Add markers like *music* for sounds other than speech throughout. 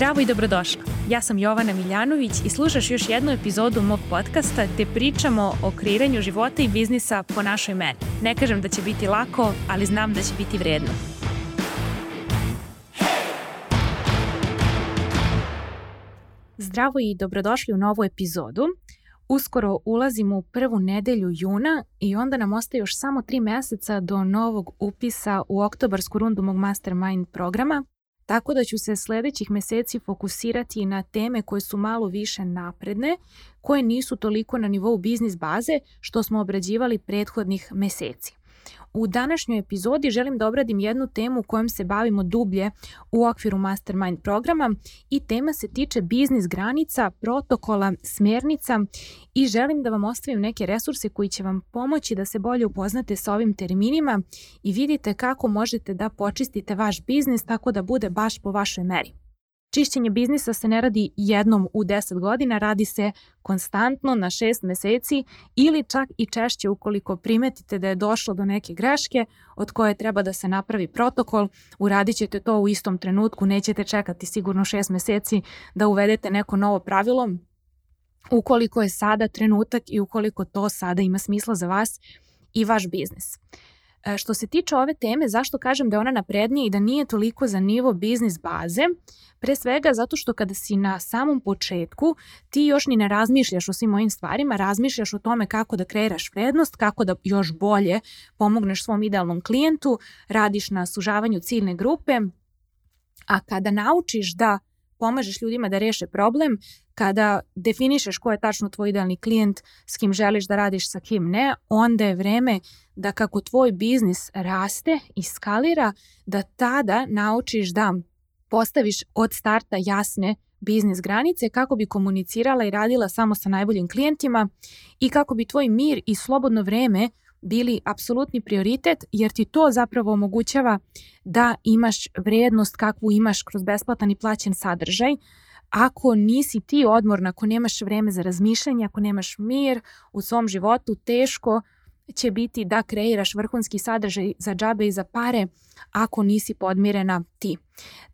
Zdravo i dobrodošla. Ja sam Jovana Miljanović i slušaš još jednu epizodu mog podcasta gde pričamo o kreiranju života i biznisa po našoj meni. Ne kažem da će biti lako, ali znam da će biti vredno. Zdravo i dobrodošli u novu epizodu. Uskoro ulazimo u prvu nedelju juna i onda nam ostaje još samo tri meseca do novog upisa u oktobarsku rundu mog Mastermind programa Tako da ću se sledećih meseci fokusirati na teme koje su malo više napredne, koje nisu toliko na nivou biznis baze što smo obrađivali prethodnih meseci. U današnjoj epizodi želim da obradim jednu temu kojom se bavimo dublje u okviru Mastermind programa i tema se tiče biznis granica, protokola, smernica i želim da vam ostavim neke resurse koji će vam pomoći da se bolje upoznate sa ovim terminima i vidite kako možete da počistite vaš biznis tako da bude baš po vašoj meri. Čišćenje biznisa se ne radi jednom u 10 godina, radi se konstantno na 6 meseci ili čak i češće ukoliko primetite da je došlo do neke greške od koje treba da se napravi protokol, uradit ćete to u istom trenutku, nećete čekati sigurno 6 meseci da uvedete neko novo pravilo, ukoliko je sada trenutak i ukoliko to sada ima smisla za vas i vaš biznis. E, što se tiče ove teme, zašto kažem da je ona naprednija i da nije toliko za nivo biznis baze, pre svega zato što kada si na samom početku, ti još ni ne razmišljaš o svim ovim stvarima, razmišljaš o tome kako da kreiraš vrednost, kako da još bolje pomogneš svom idealnom klijentu, radiš na sužavanju ciljne grupe, a kada naučiš da pomažeš ljudima da reše problem, kada definišeš ko je tačno tvoj idealni klijent, s kim želiš da radiš, sa kim ne, onda je vreme da kako tvoj biznis raste i skalira, da tada naučiš da postaviš od starta jasne biznis granice kako bi komunicirala i radila samo sa najboljim klijentima i kako bi tvoj mir i slobodno vreme bili apsolutni prioritet jer ti to zapravo omogućava da imaš vrednost kakvu imaš kroz besplatan i plaćen sadržaj. Ako nisi ti odmorna, ako nemaš vreme za razmišljanje, ako nemaš mir u svom životu, teško će biti da kreiraš vrhunski sadržaj za džabe i za pare ako nisi podmirena ti.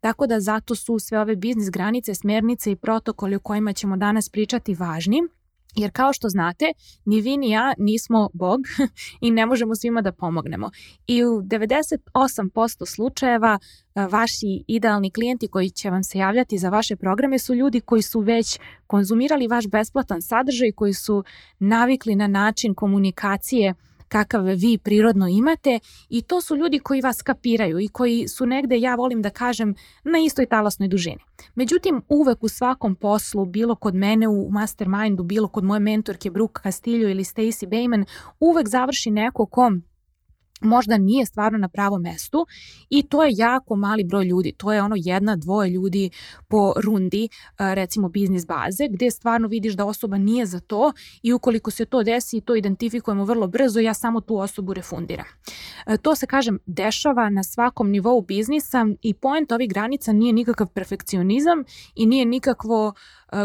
Tako da zato su sve ove biznis granice, smernice i protokoli o kojima ćemo danas pričati važni. Jer kao što znate, ni vi ni ja nismo Bog *laughs* i ne možemo svima da pomognemo. I u 98% slučajeva e, vaši idealni klijenti koji će vam se javljati za vaše programe su ljudi koji su već konzumirali vaš besplatan sadržaj, koji su navikli na način komunikacije kakav vi prirodno imate i to su ljudi koji vas kapiraju i koji su negde, ja volim da kažem, na istoj talasnoj dužini. Međutim, uvek u svakom poslu, bilo kod mene u mastermindu, bilo kod moje mentorke Brooke Castillo ili Stacey Bayman, uvek završi neko kom možda nije stvarno na pravom mestu i to je jako mali broj ljudi. To je ono jedna, dvoje ljudi po rundi, recimo biznis baze, gde stvarno vidiš da osoba nije za to i ukoliko se to desi, to identifikujemo vrlo brzo, ja samo tu osobu refundiram. E, to se, kažem, dešava na svakom nivou biznisa i point ovih granica nije nikakav perfekcionizam i nije nikakvo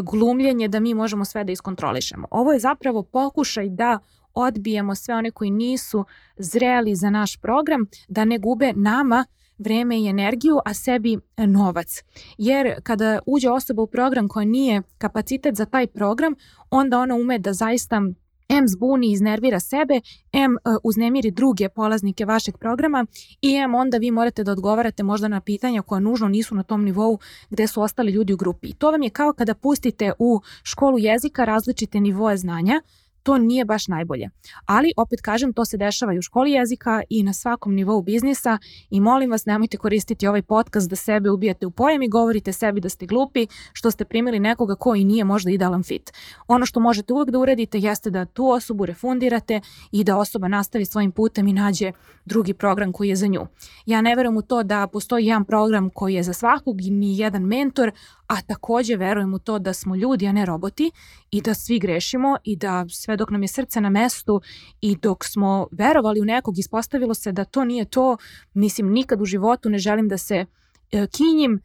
glumljenje da mi možemo sve da iskontrolišemo. Ovo je zapravo pokušaj da odbijemo sve one koji nisu zreli za naš program, da ne gube nama vreme i energiju, a sebi novac. Jer kada uđe osoba u program koja nije kapacitet za taj program, onda ona ume da zaista M zbuni iznervira sebe, M uh, uznemiri druge polaznike vašeg programa i M onda vi morate da odgovarate možda na pitanja koja nužno nisu na tom nivou gde su ostali ljudi u grupi. I to vam je kao kada pustite u školu jezika različite nivoe znanja, to nije baš najbolje. Ali, opet kažem, to se dešava i u školi jezika i na svakom nivou biznisa i molim vas nemojte koristiti ovaj podcast da sebe ubijate u pojem i govorite sebi da ste glupi što ste primili nekoga koji nije možda idealan fit. Ono što možete uvek da uradite jeste da tu osobu refundirate i da osoba nastavi svojim putem i nađe drugi program koji je za nju. Ja ne verujem u to da postoji jedan program koji je za svakog i ni jedan mentor, a takođe verujem u to da smo ljudi, a ne roboti i da svi grešimo i da sve dok nam je srce na mestu i dok smo verovali u nekog, ispostavilo se da to nije to, mislim nikad u životu ne želim da se e, kinjim,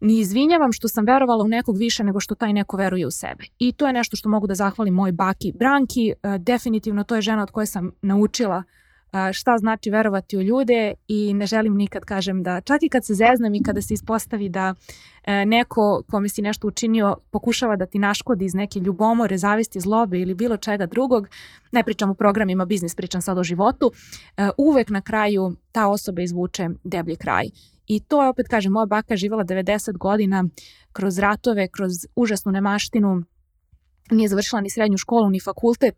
ni izvinjavam što sam verovala u nekog više nego što taj neko veruje u sebe. I to je nešto što mogu da zahvalim moj baki Branki, e, definitivno to je žena od koje sam naučila šta znači verovati u ljude i ne želim nikad kažem da čak i kad se zeznam i kada se ispostavi da e, neko kome si nešto učinio pokušava da ti naškodi iz neke ljubomore, zavisti, zlobe ili bilo čega drugog, ne pričam o programima biznis, pričam sad o životu, e, uvek na kraju ta osoba izvuče deblji kraj. I to je opet kažem, moja baka je živjela 90 godina kroz ratove, kroz užasnu nemaštinu, nije završila ni srednju školu ni fakultet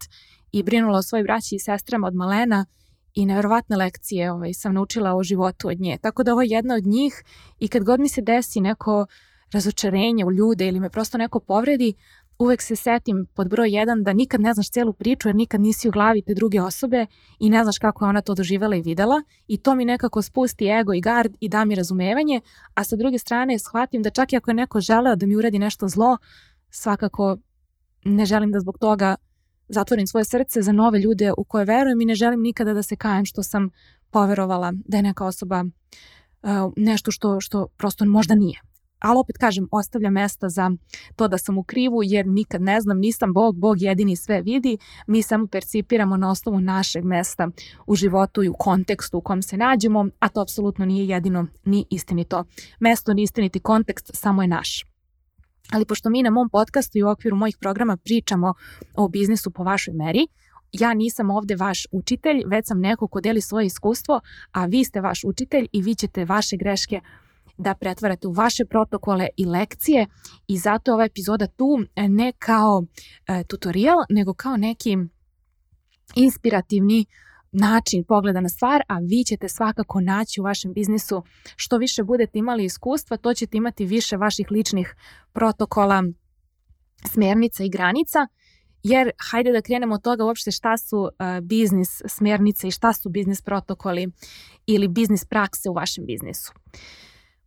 i brinula o svojoj braći i sestrama od malena i neverovatne lekcije ovaj, sam naučila o životu od nje. Tako da ovo je jedna od njih i kad god mi se desi neko razočarenje u ljude ili me prosto neko povredi, uvek se setim pod broj jedan da nikad ne znaš celu priču jer nikad nisi u glavi te druge osobe i ne znaš kako je ona to doživjela i videla i to mi nekako spusti ego i gard i da mi razumevanje, a sa druge strane shvatim da čak i ako je neko želeo da mi uradi nešto zlo, svakako ne želim da zbog toga zatvorim svoje srce za nove ljude u koje verujem i ne želim nikada da se kajem što sam poverovala da je neka osoba uh, nešto što, što prosto možda nije. Ali opet kažem, ostavlja mesta za to da sam u krivu jer nikad ne znam, nisam Bog, Bog jedini sve vidi, mi samo percipiramo na osnovu našeg mesta u životu i u kontekstu u kom se nađemo, a to apsolutno nije jedino ni istinito. Mesto ni istiniti kontekst samo je naš. Ali pošto mi na mom podcastu i u okviru mojih programa pričamo o biznisu po vašoj meri, ja nisam ovde vaš učitelj, već sam neko ko deli svoje iskustvo, a vi ste vaš učitelj i vi ćete vaše greške da pretvarate u vaše protokole i lekcije. I zato je ova epizoda tu e, ne kao e, tutorial, nego kao neki inspirativni način pogleda na stvar, a vi ćete svakako naći u vašem biznisu što više budete imali iskustva, to ćete imati više vaših ličnih protokola, smernica i granica, jer hajde da krenemo od toga uopšte šta su uh, biznis smernice i šta su biznis protokoli ili biznis prakse u vašem biznisu.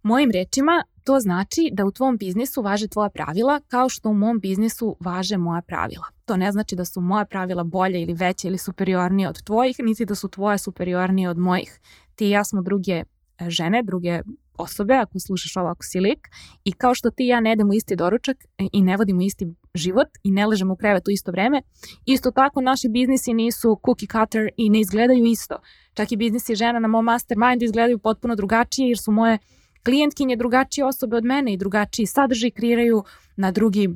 Mojim rečima, to znači da u tvom biznisu važe tvoja pravila kao što u mom biznisu važe moja pravila. To ne znači da su moja pravila bolje ili veće ili superiornije od tvojih, niti da su tvoje superiornije od mojih. Ti i ja smo druge e, žene, druge osobe, ako slušaš ovo, ako si lik, i kao što ti i ja ne jedemo isti doručak e, i ne vodimo isti život i ne ležemo u krevetu isto vreme, isto tako naši biznisi nisu cookie cutter i ne izgledaju isto. Čak i biznisi žena na mom mastermindu izgledaju potpuno drugačije jer su moje klijentkinje drugačije osobe od mene i drugačiji sadržaj kreiraju na drugi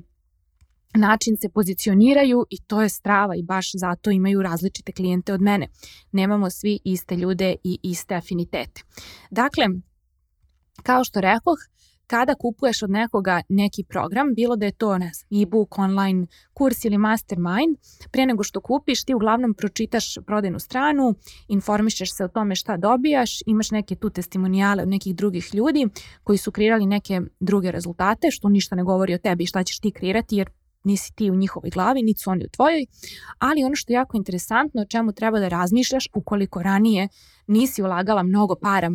način se pozicioniraju i to je strava i baš zato imaju različite klijente od mene. Nemamo svi iste ljude i iste afinitete. Dakle, kao što rekoh, kada kupuješ od nekoga neki program, bilo da je to ne znam, e-book, online kurs ili mastermind, pre nego što kupiš ti uglavnom pročitaš prodajnu stranu, informišeš se o tome šta dobijaš, imaš neke tu testimonijale od nekih drugih ljudi koji su kreirali neke druge rezultate, što ništa ne govori o tebi i šta ćeš ti kreirati jer nisi ti u njihovoj glavi, niti su oni u tvojoj, ali ono što je jako interesantno, o čemu treba da razmišljaš ukoliko ranije nisi ulagala mnogo para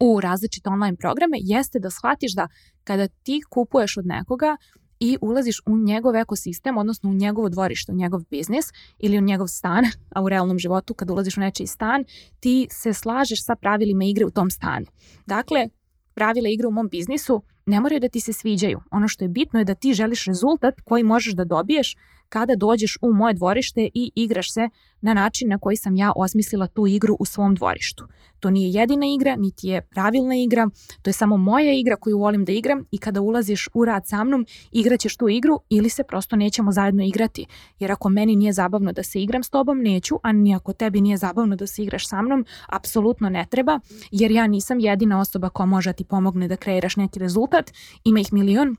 u različite online programe jeste da shvatiš da kada ti kupuješ od nekoga i ulaziš u njegov ekosistem, odnosno u njegovo dvorište, u njegov biznis ili u njegov stan, *laughs* a u realnom životu kad ulaziš u nečiji stan, ti se slažeš sa pravilima igre u tom stanu. Dakle, pravila igre u mom biznisu ne moraju da ti se sviđaju. Ono što je bitno je da ti želiš rezultat koji možeš da dobiješ kada dođeš u moje dvorište i igraš se na način na koji sam ja osmislila tu igru u svom dvorištu. To nije jedina igra, niti je pravilna igra, to je samo moja igra koju volim da igram i kada ulaziš u rad sa mnom, igraćeš tu igru ili se prosto nećemo zajedno igrati. Jer ako meni nije zabavno da se igram s tobom, neću, a ni ako tebi nije zabavno da se igraš sa mnom, apsolutno ne treba, jer ja nisam jedina osoba koja može da ti pomogne da kreiraš neki rezultat, ima ih milion,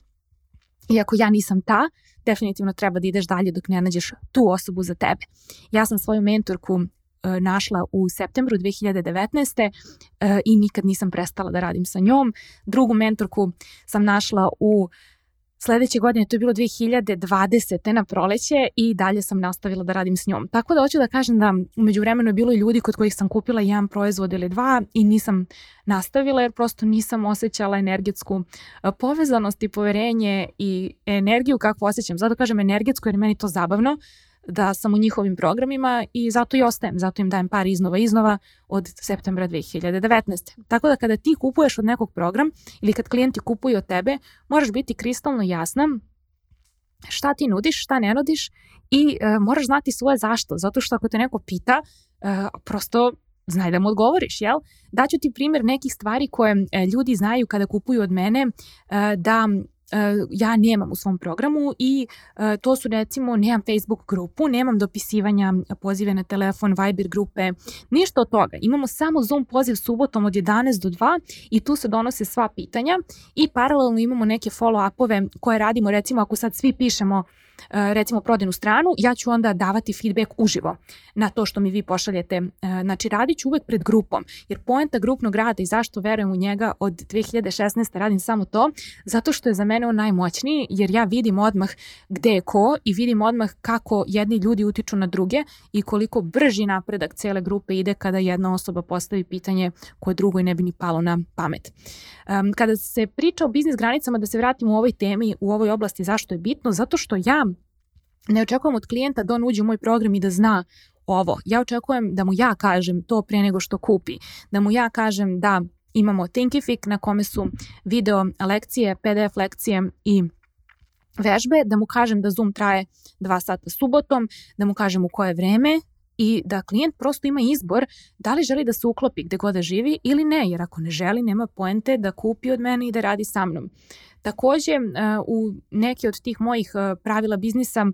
Iako ja nisam ta, definitivno treba da ideš dalje dok ne nađeš tu osobu za tebe. Ja sam svoju mentorku e, našla u septembru 2019. E, i nikad nisam prestala da radim sa njom. Drugu mentorku sam našla u Sledeće godine, to je bilo 2020. na proleće i dalje sam nastavila da radim s njom. Tako da hoću da kažem da umeđu vremenu je bilo i ljudi kod kojih sam kupila jedan proizvod ili dva i nisam nastavila jer prosto nisam osjećala energetsku e, povezanost i poverenje i energiju kakvu osjećam. Zato kažem energetsku jer meni to zabavno da sam u njihovim programima i zato i ostajem, zato im dajem par iznova iznova od septembra 2019. Tako da kada ti kupuješ od nekog program ili kad klijenti kupuju od tebe, moraš biti kristalno jasna šta ti nudiš, šta ne nudiš i uh, moraš znati svoje zašto, zato što ako te neko pita, uh, prosto znaj da mu odgovoriš, jel? Daću ti primjer nekih stvari koje ljudi znaju kada kupuju od mene da ja nemam u svom programu i to su recimo nemam Facebook grupu, nemam dopisivanja pozive na telefon, Viber grupe, ništa od toga. Imamo samo Zoom poziv subotom od 11 do 2 i tu se donose sva pitanja i paralelno imamo neke follow-upove koje radimo recimo ako sad svi pišemo E, recimo prodajnu stranu, ja ću onda davati feedback uživo na to što mi vi pošaljete. E, znači radit ću uvek pred grupom, jer poenta grupnog rada i zašto verujem u njega od 2016. radim samo to, zato što je za mene on najmoćniji, jer ja vidim odmah gde je ko i vidim odmah kako jedni ljudi utiču na druge i koliko brži napredak cele grupe ide kada jedna osoba postavi pitanje koje drugoj ne bi ni palo na pamet. Kada se priča o biznis granicama, da se vratimo u ovoj temi, u ovoj oblasti, zašto je bitno? Zato što ja ne očekujem od klijenta da on uđe u moj program i da zna ovo. Ja očekujem da mu ja kažem to pre nego što kupi. Da mu ja kažem da imamo Thinkific na kome su video lekcije, PDF lekcije i vežbe, da mu kažem da Zoom traje dva sata subotom, da mu kažem u koje vreme i da klijent prosto ima izbor da li želi da se uklopi gde god da živi ili ne, jer ako ne želi nema poente da kupi od mene i da radi sa mnom. Takođe, e, u neke od tih mojih e, pravila biznisa e,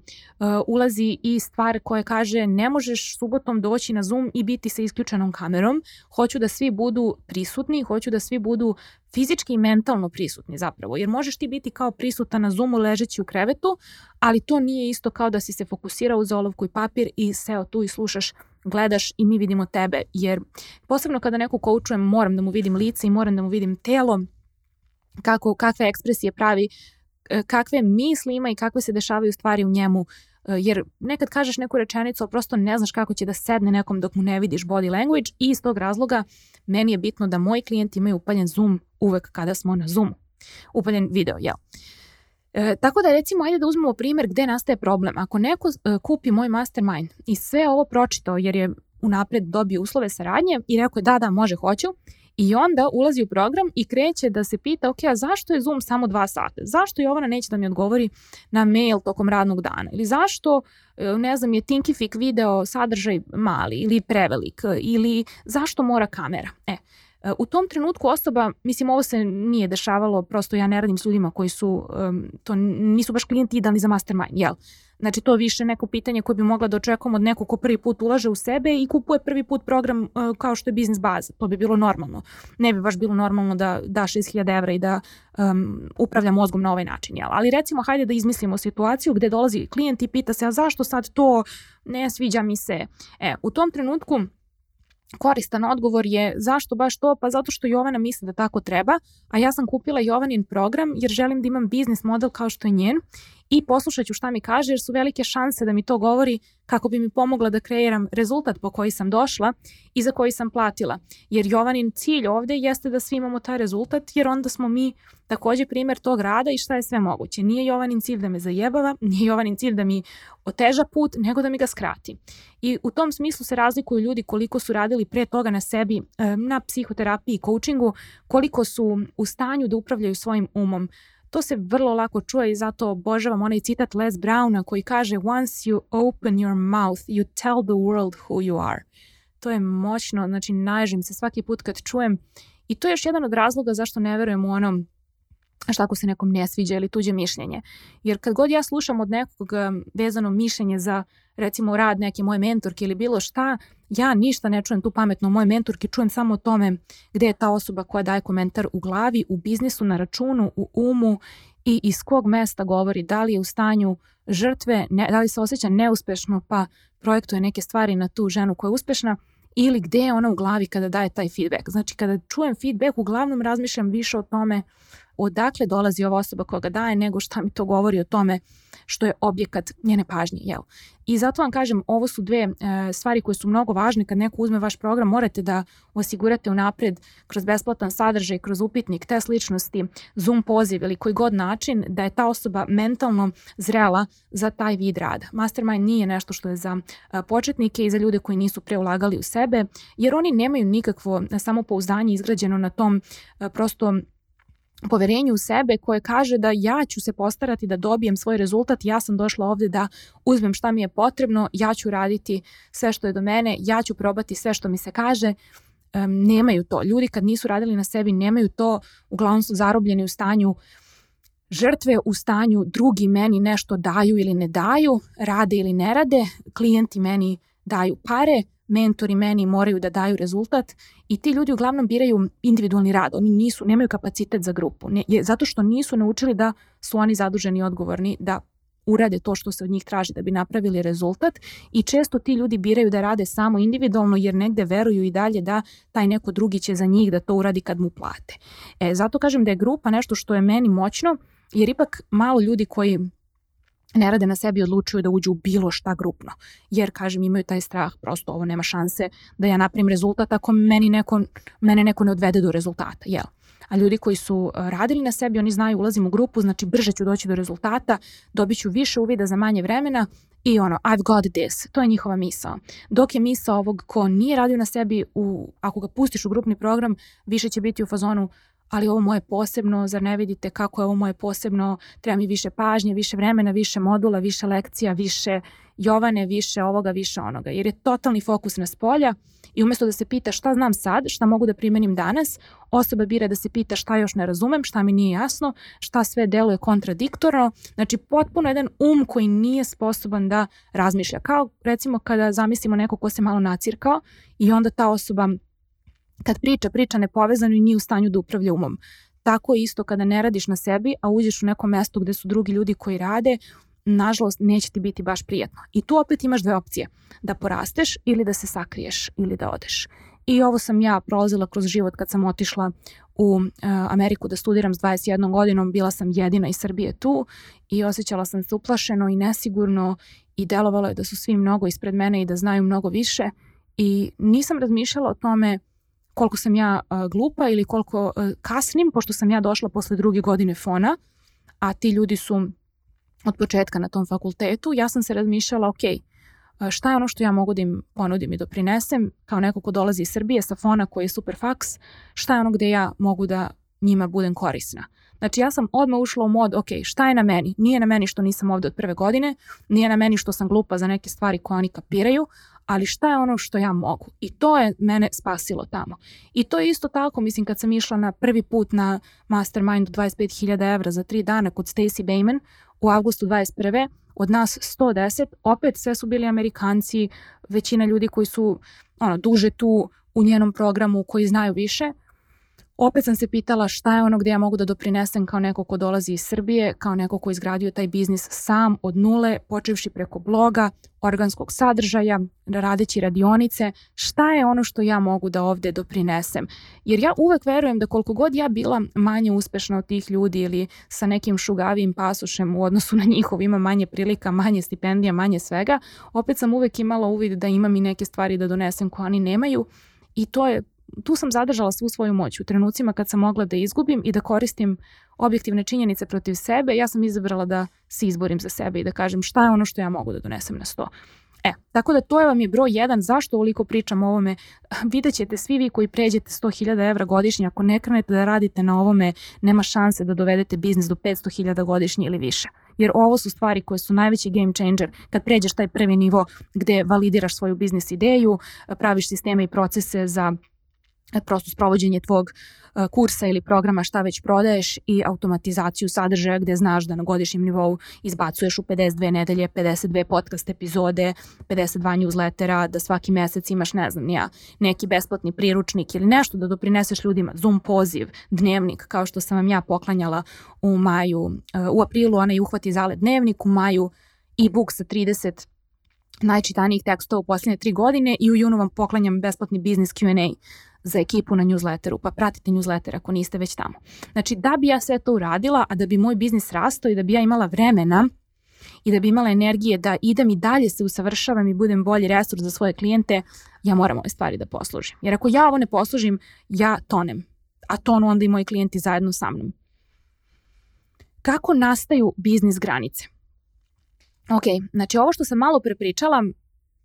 ulazi i stvar koja kaže ne možeš subotom doći na Zoom i biti sa isključenom kamerom. Hoću da svi budu prisutni, hoću da svi budu fizički i mentalno prisutni zapravo, jer možeš ti biti kao prisutan na Zoomu ležeći u krevetu, ali to nije isto kao da si se fokusirao uz olovku i papir i seo tu i slušaš gledaš i mi vidimo tebe, jer posebno kada neko koučujem moram da mu vidim lice i moram da mu vidim telo, kako, kakve ekspresije pravi, e, kakve misli ima i kakve se dešavaju stvari u njemu, e, jer nekad kažeš neku rečenicu, ali prosto ne znaš kako će da sedne nekom dok mu ne vidiš body language i iz tog razloga meni je bitno da moji klijenti imaju upaljen Zoom uvek kada smo na Zoomu. Upaljen video, jel? E, tako da recimo ajde da uzmemo primer gde nastaje problem. Ako neko e, kupi moj mastermind i sve ovo pročitao jer je unapred dobio uslove saradnje i rekao je da, da, može, hoću, I onda ulazi u program i kreće da se pita, ok, a zašto je Zoom samo dva sata? Zašto Jovana neće da mi odgovori na mail tokom radnog dana? Ili zašto, e, ne znam, je Thinkific video sadržaj mali ili prevelik? Ili zašto mora kamera? E, U tom trenutku osoba, mislim ovo se nije dešavalo, prosto ja ne radim s ljudima koji su, to nisu baš klijenti idealni za mastermind, jel? Znači to više neko pitanje koje bi mogla da očekujemo od nekog ko prvi put ulaže u sebe i kupuje prvi put program uh, kao što je biznis baza. To bi bilo normalno. Ne bi baš bilo normalno da da 6000 evra i da um, upravlja mozgom na ovaj način. Jel? Ali recimo hajde da izmislimo situaciju gde dolazi klijent i pita se a zašto sad to ne sviđa mi se. E, u tom trenutku koristan odgovor je zašto baš to? Pa zato što Jovana misli da tako treba, a ja sam kupila Jovanin program jer želim da imam biznis model kao što je njen i poslušat ću šta mi kaže jer su velike šanse da mi to govori kako bi mi pomogla da kreiram rezultat po koji sam došla i za koji sam platila. Jer Jovanin cilj ovde jeste da svi imamo taj rezultat jer onda smo mi takođe primer tog rada i šta je sve moguće. Nije Jovanin cilj da me zajebava, nije Jovanin cilj da mi oteža put, nego da mi ga skrati. I u tom smislu se razlikuju ljudi koliko su radili pre toga na sebi, na psihoterapiji i coachingu, koliko su u stanju da upravljaju svojim umom, To se vrlo lako čuje i zato obožavam onaj citat Les Browna koji kaže Once you open your mouth, you tell the world who you are. To je moćno, znači naježim se svaki put kad čujem i to je još jedan od razloga zašto ne verujem u onom šta ako se nekom ne sviđa ili tuđe mišljenje. Jer kad god ja slušam od nekog vezano mišljenje za recimo rad neke moje mentorke ili bilo šta, ja ništa ne čujem tu pametno moje mentorke, čujem samo o tome gde je ta osoba koja daje komentar u glavi, u biznisu, na računu, u umu i iz kog mesta govori, da li je u stanju žrtve, ne, da li se osjeća neuspešno pa projektuje neke stvari na tu ženu koja je uspešna ili gde je ona u glavi kada daje taj feedback. Znači kada čujem feedback uglavnom razmišljam više o tome odakle dolazi ova osoba koja ga daje nego šta mi to govori o tome što je objekat njene pažnje. Jel? I zato vam kažem, ovo su dve e, stvari koje su mnogo važne kad neko uzme vaš program, morate da osigurate unapred kroz besplatan sadržaj, kroz upitnik, test ličnosti, Zoom poziv ili koji god način da je ta osoba mentalno zrela za taj vid rada. Mastermind nije nešto što je za e, početnike i za ljude koji nisu preulagali u sebe, jer oni nemaju nikakvo samopouzdanje izgrađeno na tom e, prosto poverenje u sebe koje kaže da ja ću se postarati da dobijem svoj rezultat, ja sam došla ovde da uzmem šta mi je potrebno, ja ću raditi sve što je do mene, ja ću probati sve što mi se kaže, um, nemaju to. Ljudi kad nisu radili na sebi nemaju to, uglavnom su zarobljeni u stanju žrtve u stanju drugi meni nešto daju ili ne daju, rade ili ne rade, klijenti meni daju pare, mentori meni moraju da daju rezultat i ti ljudi uglavnom biraju individualni rad, oni nisu, nemaju kapacitet za grupu, ne, je, zato što nisu naučili da su oni zaduženi i odgovorni da urade to što se od njih traži da bi napravili rezultat i često ti ljudi biraju da rade samo individualno jer negde veruju i dalje da taj neko drugi će za njih da to uradi kad mu plate. E, zato kažem da je grupa nešto što je meni moćno jer ipak malo ljudi koji ne rade na sebi odlučuju da uđu u bilo šta grupno. Jer, kažem, imaju taj strah, prosto ovo nema šanse da ja napravim rezultat ako meni neko, mene neko ne odvede do rezultata, jel? A ljudi koji su e, radili na sebi, oni znaju ulazim u grupu, znači brže ću doći do rezultata, dobit ću više uvida za manje vremena i ono, I've got this, to je njihova misao. Dok je misao ovog ko nije radio na sebi, u, ako ga pustiš u grupni program, više će biti u fazonu ali ovo moje posebno, zar ne vidite kako je ovo moje posebno, treba mi više pažnje, više vremena, više modula, više lekcija, više Jovane, više ovoga, više onoga. Jer je totalni fokus na spolja i umesto da se pita šta znam sad, šta mogu da primenim danas, osoba bira da se pita šta još ne razumem, šta mi nije jasno, šta sve deluje kontradiktorno. Znači potpuno jedan um koji nije sposoban da razmišlja. Kao recimo kada zamislimo neko ko se malo nacirkao i onda ta osoba kad priča, priča nepovezano i nije u stanju da upravlja umom. Tako isto kada ne radiš na sebi, a uđeš u neko mesto gde su drugi ljudi koji rade, nažalost neće ti biti baš prijatno. I tu opet imaš dve opcije, da porasteš ili da se sakriješ ili da odeš. I ovo sam ja prolazila kroz život kad sam otišla u uh, Ameriku da studiram s 21 godinom, bila sam jedina iz Srbije tu i osjećala sam se uplašeno i nesigurno i delovalo je da su svi mnogo ispred mene i da znaju mnogo više i nisam razmišljala o tome koliko sam ja uh, glupa ili koliko uh, kasnim, pošto sam ja došla posle druge godine fona, a ti ljudi su od početka na tom fakultetu, ja sam se razmišljala, ok, šta je ono što ja mogu da im ponudim i doprinesem, kao neko ko dolazi iz Srbije sa fona koji je super faks, šta je ono gde ja mogu da njima budem korisna. Znači ja sam odmah ušla u mod, ok, šta je na meni? Nije na meni što nisam ovde od prve godine, nije na meni što sam glupa za neke stvari koje oni kapiraju, ali šta je ono što ja mogu? I to je mene spasilo tamo. I to je isto tako, mislim, kad sam išla na prvi put na Mastermind 25.000 evra za tri dana kod Stacey Bayman u avgustu 21. Od nas 110, opet sve su bili Amerikanci, većina ljudi koji su ono, duže tu u njenom programu, koji znaju više, opet sam se pitala šta je ono gde ja mogu da doprinesem kao neko ko dolazi iz Srbije, kao neko ko izgradio taj biznis sam od nule, počevši preko bloga, organskog sadržaja, radeći radionice, šta je ono što ja mogu da ovde doprinesem. Jer ja uvek verujem da koliko god ja bila manje uspešna od tih ljudi ili sa nekim šugavijim pasošem u odnosu na njihov, ima manje prilika, manje stipendija, manje svega, opet sam uvek imala uvid da imam i neke stvari da donesem koje oni nemaju i to je tu sam zadržala svu svoju moć u trenucima kad sam mogla da izgubim i da koristim objektivne činjenice protiv sebe, ja sam izabrala da se izborim za sebe i da kažem šta je ono što ja mogu da donesem na sto. E, tako da to je vam je broj jedan, zašto ovoliko pričam o ovome, *sighs* vidjet ćete svi vi koji pređete 100.000 evra godišnje, ako ne krenete da radite na ovome, nema šanse da dovedete biznis do 500.000 godišnje ili više. Jer ovo su stvari koje su najveći game changer kad pređeš taj prvi nivo gde validiraš svoju biznis ideju, praviš sisteme i procese za prosto sprovođenje tvog e, kursa ili programa šta već prodaješ i automatizaciju sadržaja gde znaš da na godišnjem nivou izbacuješ u 52 nedelje 52 podcast epizode, 52 newslettera, da svaki mesec imaš, ne znam, nija, neki besplatni priručnik ili nešto da doprineseš ljudima, Zoom poziv, dnevnik, kao što sam vam ja poklanjala u maju, e, u aprilu onaj uhvati zale dnevnik, u maju e-book sa 30 najčitanijih tekstova u posljednje tri godine i u junu vam poklanjam besplatni biznis Q&A za ekipu na newsletteru, pa pratite newsletter ako niste već tamo. Znači, da bi ja sve to uradila, a da bi moj biznis rastao i da bi ja imala vremena i da bi imala energije da idem i dalje se usavršavam i budem bolji resurs za svoje klijente, ja moram ove stvari da poslužim. Jer ako ja ovo ne poslužim, ja tonem. A tonu onda i moji klijenti zajedno sa mnom. Kako nastaju biznis granice? Ok, znači ovo što sam malo prepričala,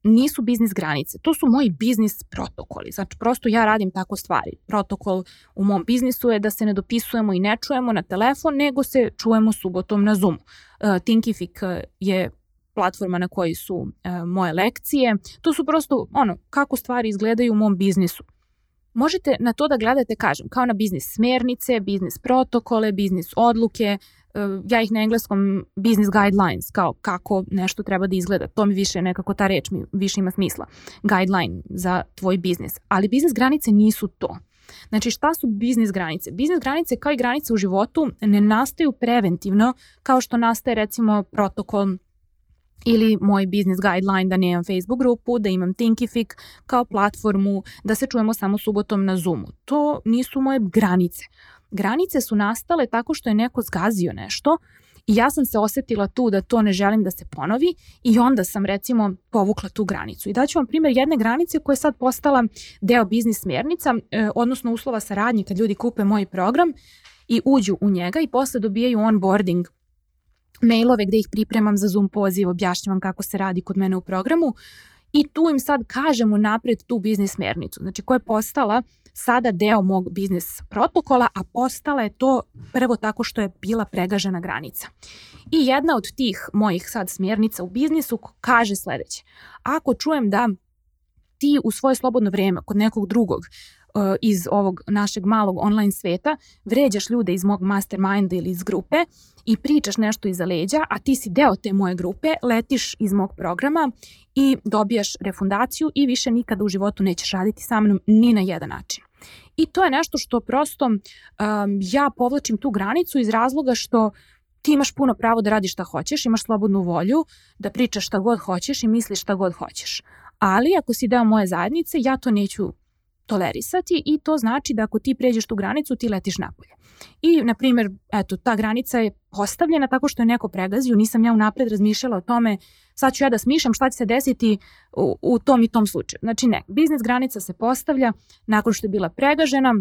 nisu biznis granice, to su moji biznis protokoli. Znači, prosto ja radim tako stvari. Protokol u mom biznisu je da se ne dopisujemo i ne čujemo na telefon, nego se čujemo subotom na Zoomu. Uh, Thinkific je platforma na kojoj su uh, moje lekcije. To su prosto ono, kako stvari izgledaju u mom biznisu. Možete na to da gledate, kažem, kao na biznis smernice, biznis protokole, biznis odluke, ja ih na engleskom business guidelines, kao kako nešto treba da izgleda. To mi više nekako ta reč mi više ima smisla. Guideline za tvoj biznis. Ali biznis granice nisu to. Znači šta su biznis granice? Biznis granice kao i granice u životu ne nastaju preventivno kao što nastaje recimo protokol ili moj business guideline da nemam Facebook grupu, da imam Thinkific kao platformu, da se čujemo samo subotom na Zoomu. To nisu moje granice. Granice su nastale tako što je neko zgazio nešto i ja sam se osetila tu da to ne želim da se ponovi i onda sam recimo povukla tu granicu. I daću vam primjer jedne granice koja je sad postala deo biznis smjernica, e, odnosno uslova saradnje kad ljudi kupe moj program i uđu u njega i posle dobijaju onboarding mailove gde ih pripremam za Zoom poziv, objašnjavam kako se radi kod mene u programu i tu im sad kažem napred tu biznis smernicu, znači koja je postala sada deo mog biznis protokola, a postala je to prvo tako što je bila pregažena granica. I jedna od tih mojih sad smjernica u biznisu kaže sledeće. Ako čujem da ti u svoje slobodno vreme kod nekog drugog iz ovog našeg malog online sveta vređaš ljude iz mog masterminda ili iz grupe i pričaš nešto iza leđa, a ti si deo te moje grupe, letiš iz mog programa i dobijaš refundaciju i više nikada u životu nećeš raditi sa mnom ni na jedan način. I to je nešto što prosto um, ja povlačim tu granicu iz razloga što ti imaš puno pravo da radiš šta hoćeš, imaš slobodnu volju, da pričaš šta god hoćeš i misliš šta god hoćeš. Ali ako si deo moje zajednice, ja to neću tolerisati i to znači da ako ti pređeš tu granicu, ti letiš napolje. I, na primjer, eto, ta granica je postavljena tako što je neko pregazio, nisam ja unapred razmišljala o tome, sad ću ja da smišljam šta će se desiti u, u tom i tom slučaju. Znači ne, biznis granica se postavlja nakon što je bila pregažena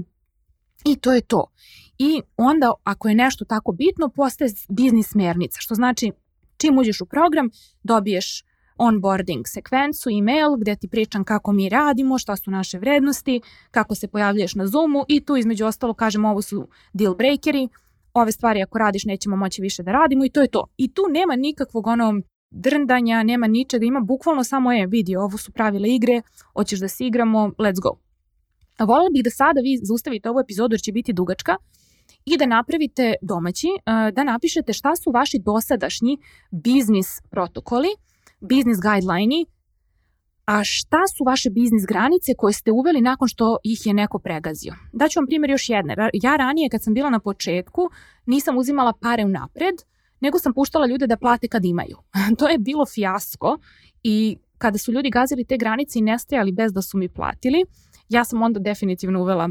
i to je to. I onda, ako je nešto tako bitno, postaje biznis smernica, što znači čim uđeš u program, dobiješ onboarding sekvencu, email gde ti pričam kako mi radimo, šta su naše vrednosti, kako se pojavljuješ na Zoomu i tu između ostalo kažem ovo su deal breakeri, ove stvari ako radiš nećemo moći više da radimo i to je to. I tu nema nikakvog ono drndanja, nema ničega, ima bukvalno samo je vidi, ovo su pravile igre, hoćeš da se igramo, let's go. Volela bih da sada vi zaustavite ovu epizodu jer će biti dugačka i da napravite domaći, da napišete šta su vaši dosadašnji biznis protokoli, biznis guideline a šta su vaše biznis granice koje ste uveli nakon što ih je neko pregazio? Daću vam primjer još jedne. Ja ranije kad sam bila na početku nisam uzimala pare unapred, nego sam puštala ljude da plate kad imaju. *laughs* to je bilo fijasko i kada su ljudi gazili te granice i nestajali bez da su mi platili, ja sam onda definitivno uvela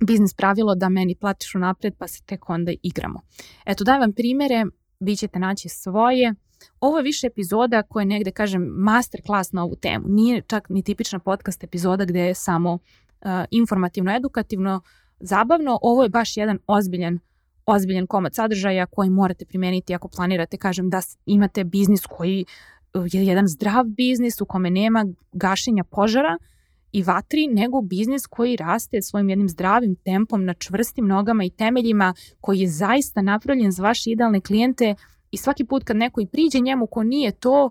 biznis pravilo da meni platiš unapred pa se tek onda igramo. Eto, daj vam primere, vi ćete naći svoje, Ovo je više epizoda koja je negde, kažem, master klas na ovu temu. Nije čak ni tipična podcast epizoda gde je samo uh, informativno, edukativno, zabavno. Ovo je baš jedan ozbiljan ozbiljan komad sadržaja koji morate primeniti ako planirate, kažem, da imate biznis koji uh, je jedan zdrav biznis u kome nema gašenja požara i vatri, nego biznis koji raste svojim jednim zdravim tempom na čvrstim nogama i temeljima, koji je zaista napravljen za vaše idealne klijente i svaki put kad neko i priđe njemu ko nije to,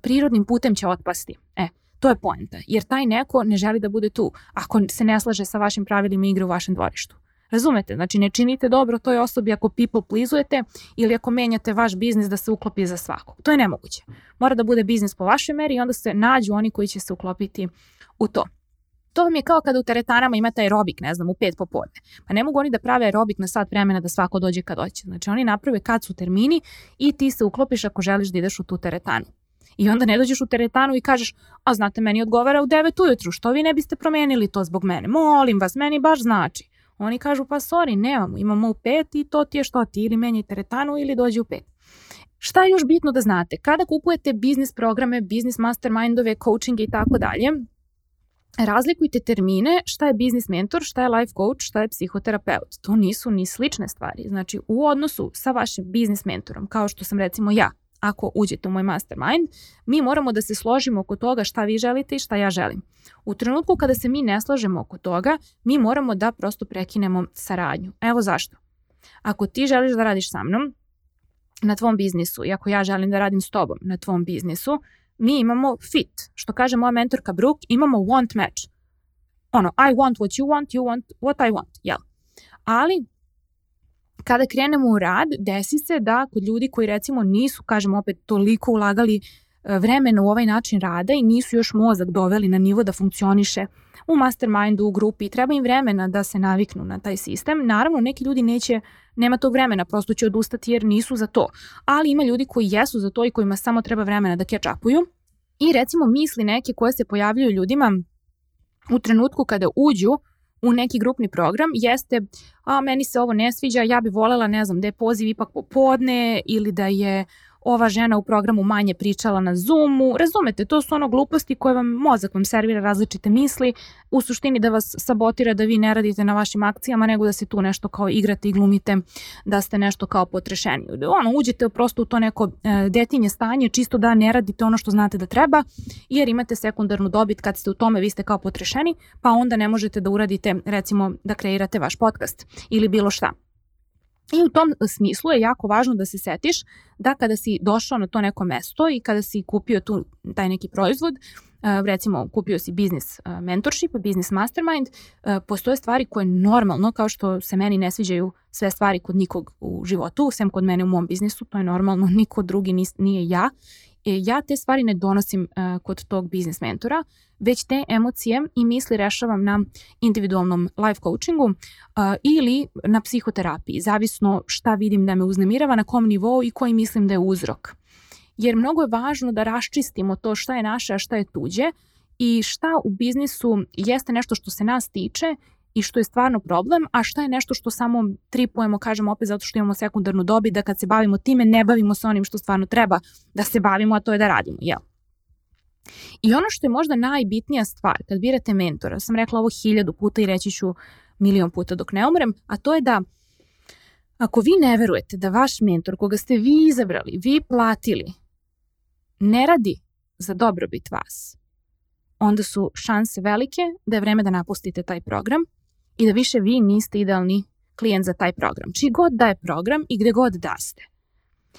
prirodnim putem će otpasti. E, to je poenta, jer taj neko ne želi da bude tu ako se ne slaže sa vašim pravilima igre u vašem dvorištu. Razumete? Znači ne činite dobro toj osobi ako people plizujete ili ako menjate vaš biznis da se uklopi za svakog. To je nemoguće. Mora da bude biznis po vašoj meri i onda se nađu oni koji će se uklopiti u to. To vam je kao kada u teretanama imate aerobik, ne znam, u pet popodne. Pa ne mogu oni da prave aerobik na sat vremena da svako dođe kad hoće. Znači oni naprave kad su termini i ti se uklopiš ako želiš da ideš u tu teretanu. I onda ne dođeš u teretanu i kažeš, a znate, meni odgovara u 9 ujutru, što vi ne biste promenili to zbog mene? Molim vas, meni baš znači. Oni kažu, pa sorry, nemamo, imamo u 5 i to ti je što ti, ili menjaj teretanu ili dođi u 5. Šta je još bitno da znate? Kada kupujete biznis programe, biznis mastermindove, coachinge i tako dalje, razlikujte termine šta je biznis mentor, šta je life coach, šta je psihoterapeut. To nisu ni slične stvari. Znači u odnosu sa vašim biznis mentorom, kao što sam recimo ja, ako uđete u moj mastermind, mi moramo da se složimo oko toga šta vi želite i šta ja želim. U trenutku kada se mi ne slažemo oko toga, mi moramo da prosto prekinemo saradnju. Evo zašto. Ako ti želiš da radiš sa mnom na tvom biznisu i ako ja želim da radim s tobom na tvom biznisu, mi imamo fit. Što kaže moja mentorka Brooke, imamo want match. Ono, I want what you want, you want what I want, jel? Ali, kada krenemo u rad, desi se da kod ljudi koji recimo nisu, kažem opet, toliko ulagali e, vremena u ovaj način rada i nisu još mozak doveli na nivo da funkcioniše u mastermindu, u grupi, treba im vremena da se naviknu na taj sistem. Naravno, neki ljudi neće, nema tog vremena, prosto će odustati jer nisu za to. Ali ima ljudi koji jesu za to i kojima samo treba vremena da catch upuju. I recimo misli neke koje se pojavljaju ljudima u trenutku kada uđu u neki grupni program jeste a meni se ovo ne sviđa, ja bi volela, ne znam, da je poziv ipak popodne ili da je ova žena u programu manje pričala na Zoomu. Razumete, to su ono gluposti koje vam mozak vam servira različite misli, u suštini da vas sabotira da vi ne radite na vašim akcijama, nego da se tu nešto kao igrate i glumite, da ste nešto kao potrešeni. Ono, uđete prosto u to neko e, detinje stanje, čisto da ne radite ono što znate da treba, jer imate sekundarnu dobit kad ste u tome, vi ste kao potrešeni, pa onda ne možete da uradite, recimo, da kreirate vaš podcast ili bilo šta. I u tom smislu je jako važno da se setiš da kada si došao na to neko mesto i kada si kupio tu taj neki proizvod, recimo kupio si business mentorship, business mastermind, postoje stvari koje normalno, kao što se meni ne sviđaju sve stvari kod nikog u životu, sem kod mene u mom biznisu, to je normalno, *laughs* niko drugi nije ja ja te stvari ne donosim uh, kod tog biznis mentora, već te emocije i misli rešavam na individualnom life coachingu uh, ili na psihoterapiji, zavisno šta vidim da me uznemirava, na kom nivou i koji mislim da je uzrok. Jer mnogo je važno da raščistimo to šta je naše, a šta je tuđe i šta u biznisu jeste nešto što se nas tiče i što je stvarno problem, a šta je nešto što samo tripujemo, kažemo opet zato što imamo sekundarnu dobi, da kad se bavimo time ne bavimo se onim što stvarno treba da se bavimo, a to je da radimo, jel? I ono što je možda najbitnija stvar kad birate mentora, sam rekla ovo hiljadu puta i reći ću milion puta dok ne umrem, a to je da ako vi ne verujete da vaš mentor koga ste vi izabrali, vi platili, ne radi za dobrobit vas, onda su šanse velike da je vreme da napustite taj program i da više vi niste idealni klijent za taj program. Čiji god da je program i gde god da ste.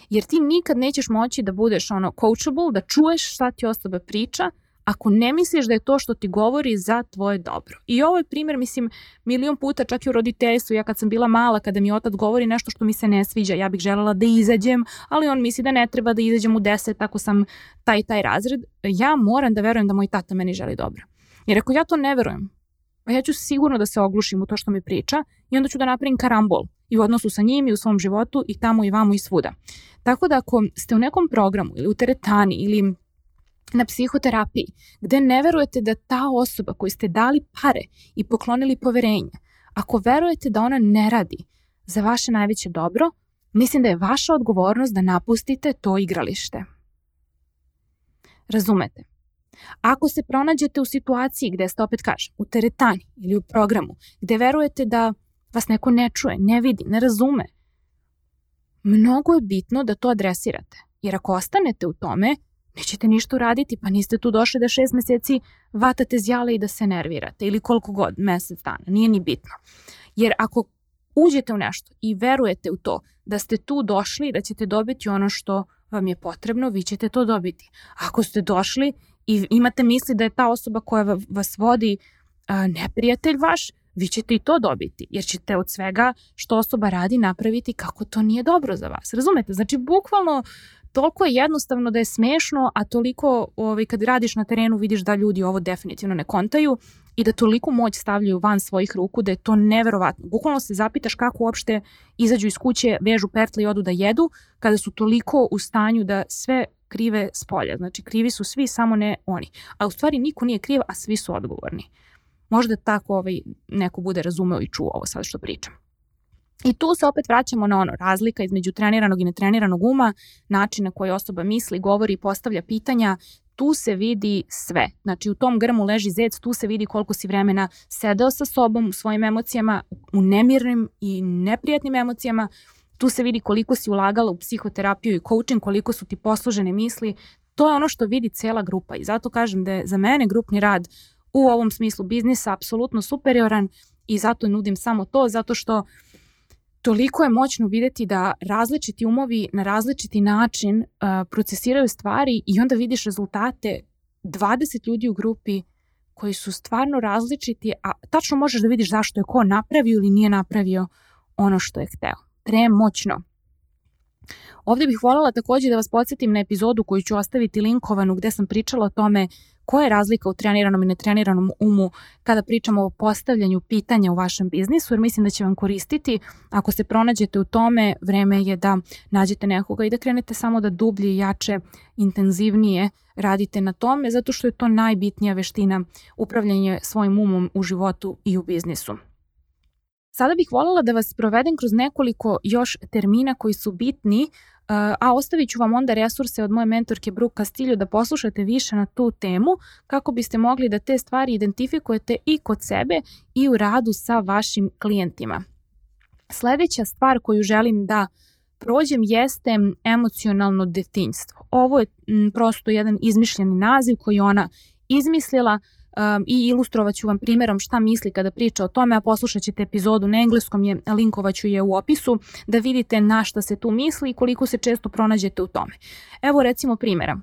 Jer ti nikad nećeš moći da budeš ono coachable, da čuješ šta ti osoba priča, ako ne misliš da je to što ti govori za tvoje dobro. I ovo je primjer, mislim, milion puta čak i u roditeljstvu, ja kad sam bila mala, kada mi otac govori nešto što mi se ne sviđa, ja bih želela da izađem, ali on misli da ne treba da izađem u deset ako sam taj taj razred. Ja moram da verujem da moj tata meni želi dobro. Jer ako ja to ne verujem, a ja ću sigurno da se oglušim u to što mi priča i onda ću da napravim karambol i u odnosu sa njim i u svom životu i tamo i vamo i svuda. Tako da ako ste u nekom programu ili u teretani ili na psihoterapiji, gde ne verujete da ta osoba koju ste dali pare i poklonili poverenje, ako verujete da ona ne radi za vaše najveće dobro, mislim da je vaša odgovornost da napustite to igralište. Razumete? Ako se pronađete u situaciji gde ste, opet kažem, u teretani ili u programu, gde verujete da vas neko ne čuje, ne vidi, ne razume, mnogo je bitno da to adresirate. Jer ako ostanete u tome, nećete ništa uraditi, pa niste tu došli da šest meseci vatate zjale i da se nervirate ili koliko god, mesec dana, nije ni bitno. Jer ako uđete u nešto i verujete u to da ste tu došli da ćete dobiti ono što vam je potrebno, vi ćete to dobiti. Ako ste došli i imate misli da je ta osoba koja vas vodi a, neprijatelj vaš, vi ćete i to dobiti, jer ćete od svega što osoba radi napraviti kako to nije dobro za vas. Razumete? Znači, bukvalno toliko je jednostavno da je smešno, a toliko ovaj, kad radiš na terenu vidiš da ljudi ovo definitivno ne kontaju i da toliko moć stavljaju van svojih ruku da je to neverovatno. Bukvalno se zapitaš kako uopšte izađu iz kuće, vežu pertle i odu da jedu, kada su toliko u stanju da sve krive s polja. Znači krivi su svi, samo ne oni. A u stvari niko nije kriv, a svi su odgovorni. Možda tako ovaj, neko bude razumeo i čuo ovo sad što pričam. I tu se opet vraćamo na ono, razlika između treniranog i netreniranog uma, način na koji osoba misli, govori i postavlja pitanja, tu se vidi sve. Znači u tom grmu leži zec, tu se vidi koliko si vremena sedeo sa sobom, u svojim emocijama, u nemirnim i neprijatnim emocijama, Tu se vidi koliko si ulagala u psihoterapiju i coaching, koliko su ti poslužene misli. To je ono što vidi cela grupa i zato kažem da je za mene grupni rad u ovom smislu biznisa apsolutno superioran i zato nudim samo to, zato što toliko je moćno videti da različiti umovi na različiti način uh, procesiraju stvari i onda vidiš rezultate 20 ljudi u grupi koji su stvarno različiti, a tačno možeš da vidiš zašto je ko napravio ili nije napravio ono što je hteo. Premoćno. Ovde bih voljela takođe da vas podsjetim na epizodu koju ću ostaviti linkovanu gde sam pričala o tome koja je razlika u treniranom i netreniranom umu kada pričamo o postavljanju pitanja u vašem biznisu, jer mislim da će vam koristiti. Ako se pronađete u tome, vreme je da nađete nekoga i da krenete samo da dublje, jače, intenzivnije radite na tome, zato što je to najbitnija veština upravljanje svojim umom u životu i u biznisu. Sada bih voljela da vas provedem kroz nekoliko još termina koji su bitni a ostavit ću vam onda resurse od moje mentorke Brooke Castillo da poslušate više na tu temu kako biste mogli da te stvari identifikujete i kod sebe i u radu sa vašim klijentima. Sledeća stvar koju želim da prođem jeste emocionalno detinjstvo. Ovo je prosto jedan izmišljeni naziv koji ona izmislila um, i ilustrovat ću vam primjerom šta misli kada priča o tome, a poslušat ćete epizodu na engleskom, je, linkovat ću je u opisu, da vidite na šta se tu misli i koliko se često pronađete u tome. Evo recimo primjera.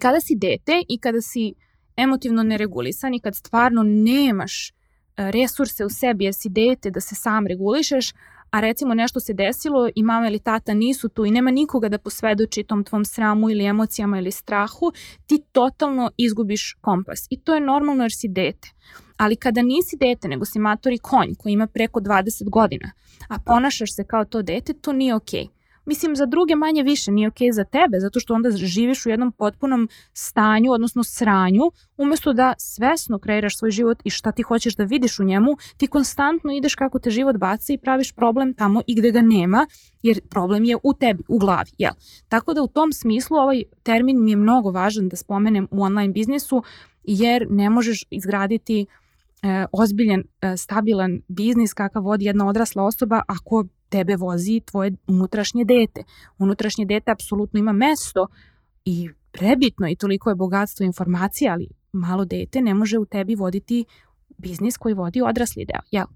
Kada si dete i kada si emotivno neregulisan i kad stvarno nemaš uh, resurse u sebi, jer si dete da se sam regulišeš, a recimo nešto se desilo i mama ili tata nisu tu i nema nikoga da posvedoči tom tvom sramu ili emocijama ili strahu, ti totalno izgubiš kompas. I to je normalno jer si dete. Ali kada nisi dete, nego si matori konj koji ima preko 20 godina, a ponašaš se kao to dete, to nije okej. Okay mislim za druge manje više nije okej okay za tebe, zato što onda živiš u jednom potpunom stanju, odnosno sranju, umesto da svesno kreiraš svoj život i šta ti hoćeš da vidiš u njemu, ti konstantno ideš kako te život baca i praviš problem tamo i gde ga nema, jer problem je u tebi, u glavi, jel? Tako da u tom smislu ovaj termin mi je mnogo važan da spomenem u online biznisu, jer ne možeš izgraditi e, ozbiljan, e, stabilan biznis kakav vodi jedna odrasla osoba ako tebe vozi tvoje unutrašnje dete. Unutrašnje dete apsolutno ima mesto i prebitno i toliko je bogatstvo informacija, ali malo dete ne može u tebi voditi biznis koji vodi odrasli deo. Jel?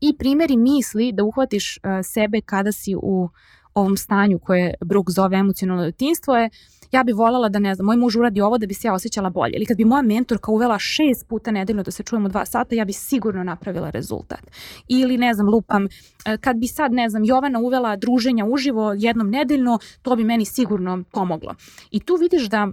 I primjeri misli da uhvatiš uh, sebe kada si u ovom stanju koje Brooke zove emocionalno detinstvo je ja bih voljela da, ne znam, moj muž uradi ovo da bi se ja osjećala bolje. Ili kad bi moja mentorka uvela šest puta nedeljno da se čujemo dva sata, ja bi sigurno napravila rezultat. Ili, ne znam, lupam, e, kad bi sad, ne znam, Jovana uvela druženja uživo jednom nedeljno, to bi meni sigurno pomoglo. I tu vidiš da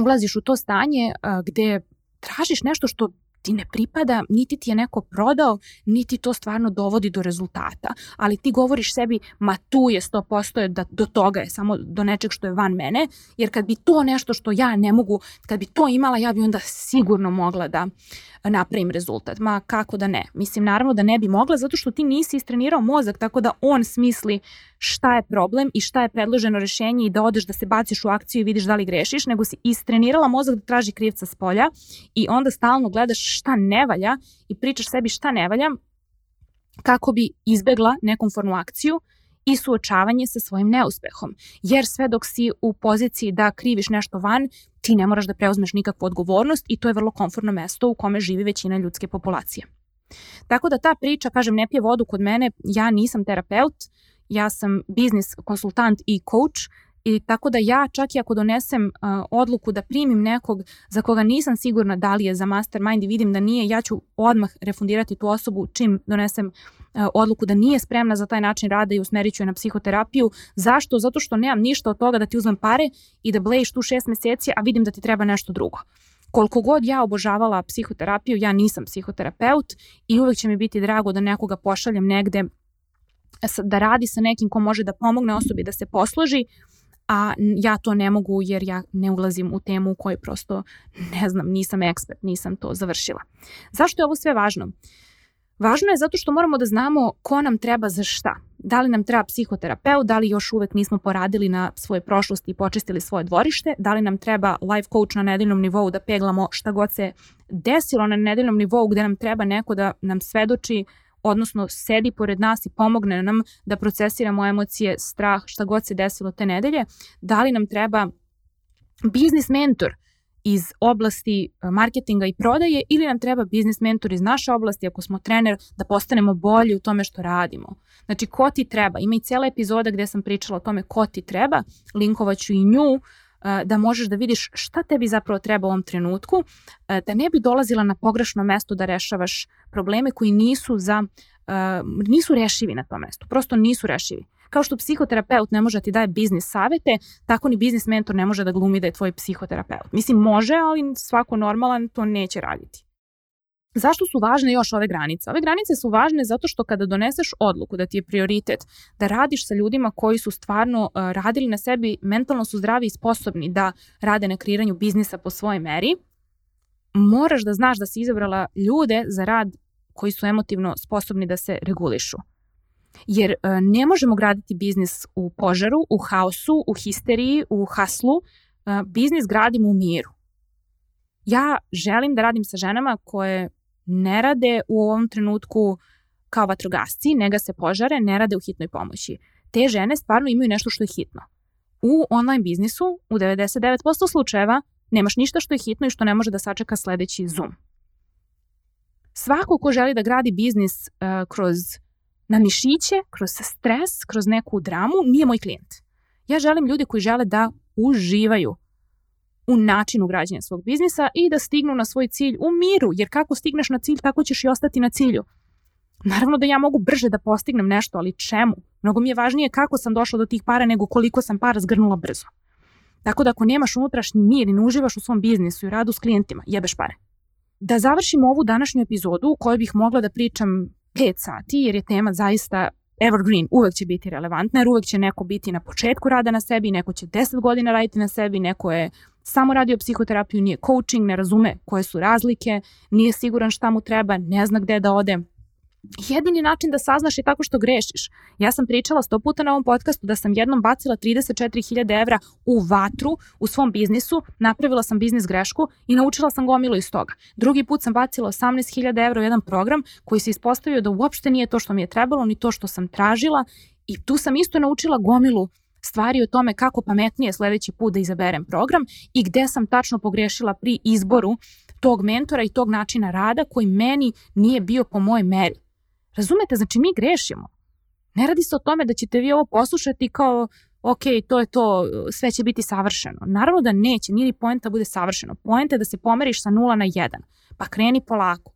ulaziš u to stanje e, gde tražiš nešto što ti ne pripada, niti ti je neko prodao, niti to stvarno dovodi do rezultata. Ali ti govoriš sebi, ma tu je 100% je da do toga je, samo do nečeg što je van mene, jer kad bi to nešto što ja ne mogu, kad bi to imala, ja bi onda sigurno mogla da napravim rezultat. Ma kako da ne? Mislim, naravno da ne bi mogla, zato što ti nisi istrenirao mozak, tako da on smisli šta je problem i šta je predloženo rešenje i da odeš da se baciš u akciju i vidiš da li grešiš, nego si istrenirala mozak da traži krivca s polja i onda stalno gledaš šta ne valja i pričaš sebi šta ne valja kako bi izbegla nekonformnu akciju i suočavanje sa svojim neuspehom. Jer sve dok si u poziciji da kriviš nešto van, ti ne moraš da preuzmeš nikakvu odgovornost i to je vrlo komfortno mesto u kome živi većina ljudske populacije. Tako da ta priča, kažem, ne pije vodu kod mene, ja nisam terapeut, ja sam biznis konsultant i coach I tako da ja čak i ako donesem uh, odluku da primim nekog za koga nisam sigurna da li je za mastermind i vidim da nije, ja ću odmah refundirati tu osobu čim donesem odluku da nije spremna za taj način rada i usmerit ću je na psihoterapiju. Zašto? Zato što nemam ništa od toga da ti uzmem pare i da blejiš tu šest meseci, a vidim da ti treba nešto drugo koliko god ja obožavala psihoterapiju, ja nisam psihoterapeut i uvek će mi biti drago da nekoga pošaljem negde da radi sa nekim ko može da pomogne osobi da se posloži, a ja to ne mogu jer ja ne ulazim u temu u kojoj prosto ne znam, nisam ekspert, nisam to završila. Zašto je ovo sve važno? Važno je zato što moramo da znamo ko nam treba za šta. Da li nam treba psihoterapeut, da li još uvek nismo poradili na svoje prošlosti i počistili svoje dvorište, da li nam treba life coach na nedeljnom nivou da peglamo šta god se desilo na nedeljnom nivou gde nam treba neko da nam svedoči odnosno sedi pored nas i pomogne nam da procesiramo emocije, strah, šta god se desilo te nedelje, da li nam treba biznis mentor iz oblasti e, marketinga i prodaje ili nam treba biznis mentor iz naše oblasti ako smo trener da postanemo bolji u tome što radimo. Znači ko ti treba, ima i cijela epizoda gde sam pričala o tome ko ti treba, linkovaću i nju da možeš da vidiš šta tebi zapravo treba u ovom trenutku, da ne bi dolazila na pogrešno mesto da rešavaš probleme koji nisu za nisu rešivi na tom mestu, prosto nisu rešivi. Kao što psihoterapeut ne može da ti daje biznis savete, tako ni biznis mentor ne može da glumi da je tvoj psihoterapeut. Mislim, može, ali svako normalan to neće raditi. Zašto su važne još ove granice? Ove granice su važne zato što kada doneseš odluku da ti je prioritet da radiš sa ljudima koji su stvarno uh, radili na sebi, mentalno su zdravi i sposobni da rade na kreiranju biznisa po svojoj meri, moraš da znaš da si izabrala ljude za rad koji su emotivno sposobni da se regulišu. Jer e, ne možemo graditi biznis u požaru, u haosu, u histeriji, u haslu. E, biznis gradimo u miru. Ja želim da radim sa ženama koje ne rade u ovom trenutku kao vatrogasci, ne se požare, ne rade u hitnoj pomoći. Te žene stvarno imaju nešto što je hitno. U online biznisu u 99% slučajeva nemaš ništa što je hitno i što ne može da sačeka sledeći Zoom. Svako ko želi da gradi biznis uh, kroz na mišiće, kroz stres, kroz neku dramu, nije moj klijent. Ja želim ljude koji žele da uživaju u načinu građanja svog biznisa i da stignu na svoj cilj u miru, jer kako stigneš na cilj, tako ćeš i ostati na cilju. Naravno da ja mogu brže da postignem nešto, ali čemu? Mnogo mi je važnije kako sam došla do tih para nego koliko sam para zgrnula brzo. Tako da ako nemaš unutrašnji mir i ne uživaš u svom biznisu i radu s klijentima, jebeš pare. Da završim ovu današnju epizodu u kojoj bih mogla da pričam 5 sati jer je tema zaista evergreen, uvek će biti relevantna jer uvek će neko biti na početku rada na sebi, neko će 10 godina raditi na sebi, neko je samo radio psihoterapiju, nije coaching, ne razume koje su razlike, nije siguran šta mu treba, ne zna gde da ode. Jedini način da saznaš je tako što grešiš. Ja sam pričala sto puta na ovom podcastu da sam jednom bacila 34.000 evra u vatru u svom biznisu, napravila sam biznis grešku i naučila sam gomilu iz toga. Drugi put sam bacila 18.000 evra u jedan program koji se ispostavio da uopšte nije to što mi je trebalo, ni to što sam tražila i tu sam isto naučila gomilu stvari o tome kako pametnije sledeći put da izaberem program i gde sam tačno pogrešila pri izboru tog mentora i tog načina rada koji meni nije bio po mojoj meri. Razumete, znači mi grešimo. Ne radi se o tome da ćete vi ovo poslušati kao ok, to je to, sve će biti savršeno. Naravno da neće, nije ni poenta da bude savršeno. Poenta je da se pomeriš sa nula na jedan, pa kreni polako.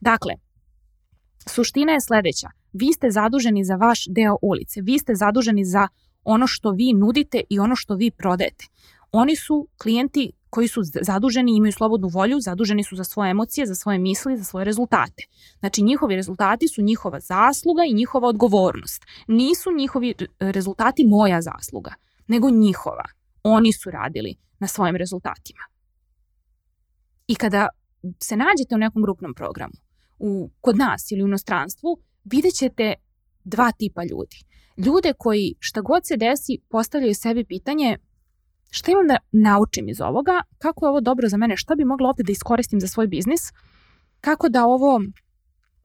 Dakle, suština je sledeća. Vi ste zaduženi za vaš deo ulice, vi ste zaduženi za ono što vi nudite i ono što vi prodajete. Oni su klijenti koji su zaduženi, imaju slobodnu volju, zaduženi su za svoje emocije, za svoje misli, za svoje rezultate. Znači njihovi rezultati su njihova zasluga i njihova odgovornost. Nisu njihovi rezultati moja zasluga, nego njihova. Oni su radili na svojim rezultatima. I kada se nađete u nekom grupnom programu, u, kod nas ili u inostranstvu, vidjet ćete dva tipa ljudi. Ljude koji šta god se desi postavljaju sebi pitanje Šta imam da naučim iz ovoga? Kako je ovo dobro za mene? Šta bi mogla ovde da iskoristim za svoj biznis? Kako da ovo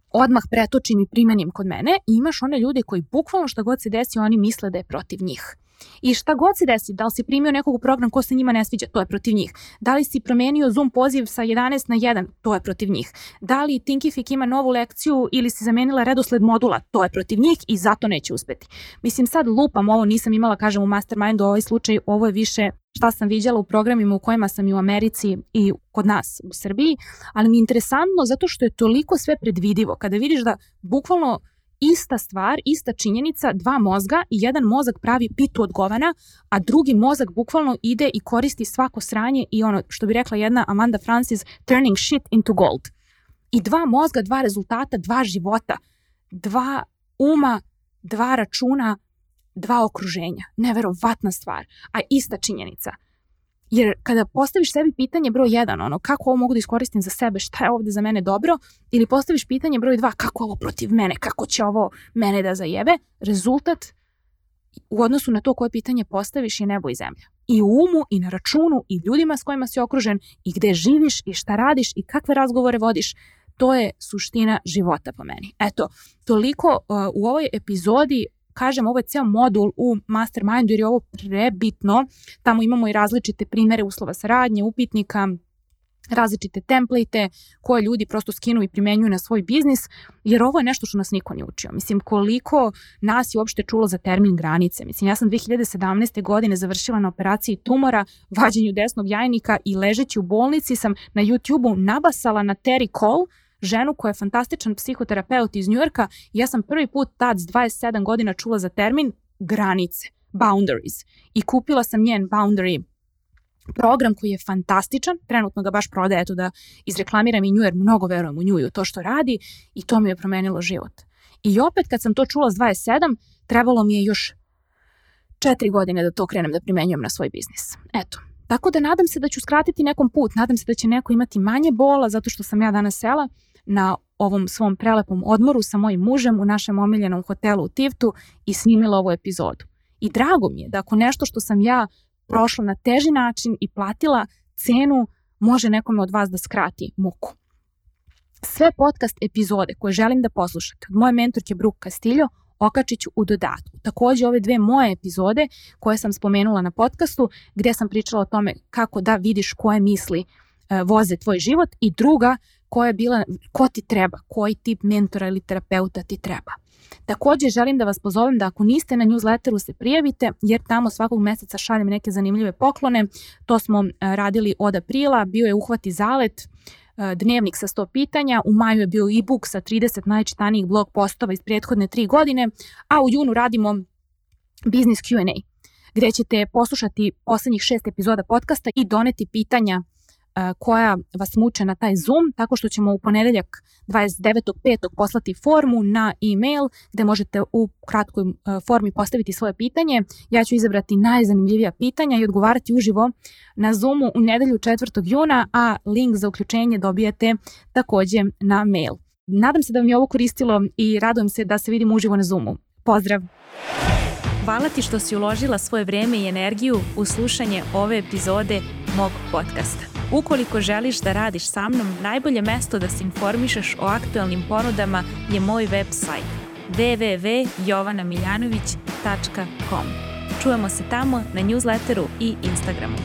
odmah pretočim i primenim kod mene i imaš one ljude koji bukvalno šta god se desi oni misle da je protiv njih. I šta god se desi, da li si primio nekog u program ko se njima ne sviđa, to je protiv njih. Da li si promenio Zoom poziv sa 11 na 1, to je protiv njih. Da li Thinkific ima novu lekciju ili si zamenila redosled modula, to je protiv njih i zato neće uspeti. Mislim sad lupam ovo, nisam imala, kažem, u mastermindu ovaj slučaj, ovo je više šta sam viđala u programima u kojima sam i u Americi i kod nas u Srbiji, ali mi je interesantno zato što je toliko sve predvidivo. Kada vidiš da bukvalno ista stvar, ista činjenica, dva mozga i jedan mozak pravi pitu od govana, a drugi mozak bukvalno ide i koristi svako sranje i ono što bi rekla jedna Amanda Francis, turning shit into gold. I dva mozga, dva rezultata, dva života, dva uma, dva računa, dva okruženja. Neverovatna stvar, a ista činjenica. Jer kada postaviš sebi pitanje broj 1, ono, kako ovo mogu da iskoristim za sebe, šta je ovde za mene dobro, ili postaviš pitanje broj 2, kako ovo protiv mene, kako će ovo mene da zajebe, rezultat u odnosu na to koje pitanje postaviš je nebo i zemlja. I u umu, i na računu, i ljudima s kojima si okružen, i gde živiš, i šta radiš, i kakve razgovore vodiš, To je suština života po meni. Eto, toliko uh, u ovoj epizodi kažem, ovo je ceo modul u Mastermindu jer je ovo prebitno. Tamo imamo i različite primere uslova saradnje, upitnika, različite template koje ljudi prosto skinu i primenjuju na svoj biznis, jer ovo je nešto što nas niko ne učio. Mislim, koliko nas je uopšte čulo za termin granice. Mislim, ja sam 2017. godine završila na operaciji tumora, vađenju desnog jajnika i ležeći u bolnici sam na YouTube-u nabasala na Terry Cole, ženu koja je fantastičan psihoterapeut iz Njujorka i ja sam prvi put tad s 27 godina čula za termin granice, boundaries. I kupila sam njen boundary program koji je fantastičan, trenutno ga baš prodaje, eto da izreklamiram i nju jer mnogo verujem u nju i u to što radi i to mi je promenilo život. I opet kad sam to čula s 27, trebalo mi je još četiri godine da to krenem da primenjujem na svoj biznis. Eto, tako da nadam se da ću skratiti nekom put, nadam se da će neko imati manje bola zato što sam ja danas sela na ovom svom prelepom odmoru sa mojim mužem u našem omiljenom hotelu u Tivtu i snimila ovu epizodu. I drago mi je da ako nešto što sam ja prošla na teži način i platila cenu, može nekome od vas da skrati muku. Sve podcast epizode koje želim da poslušate od moje mentorke Brooke Castillo okačit ću u dodatku. Takođe ove dve moje epizode koje sam spomenula na podcastu gde sam pričala o tome kako da vidiš koje misli e, voze tvoj život i druga koja je bila ko ti treba, koji tip mentora ili terapeuta ti treba. Takođe želim da vas pozovem da ako niste na newsletteru se prijavite jer tamo svakog meseca šaljem neke zanimljive poklone. To smo e, radili od aprila, bio je uhvati zalet, e, dnevnik sa 100 pitanja, u maju je bio e-book sa 30 najčitanijih blog postova iz prethodne tri godine, a u junu radimo Business Q&A gde ćete poslušati poslednjih šest epizoda podcasta i doneti pitanja koja vas muče na taj Zoom, tako što ćemo u ponedeljak 29.5. poslati formu na e-mail gde možete u kratkoj formi postaviti svoje pitanje. Ja ću izabrati najzanimljivija pitanja i odgovarati uživo na Zoomu u nedelju 4. juna, a link za uključenje dobijete takođe na mail. Nadam se da vam je ovo koristilo i radujem se da se vidimo uživo na Zoomu. Pozdrav! Hvala ti što si uložila svoje vreme i energiju u slušanje ove epizode mog podcasta. Ukoliko želiš da radiš sa mnom, najbolje mesto da se informišeš o aktuelnim ponudama je moj website www.jovanamiljanović.com. Čujemo se tamo na newsletteru i Instagramu.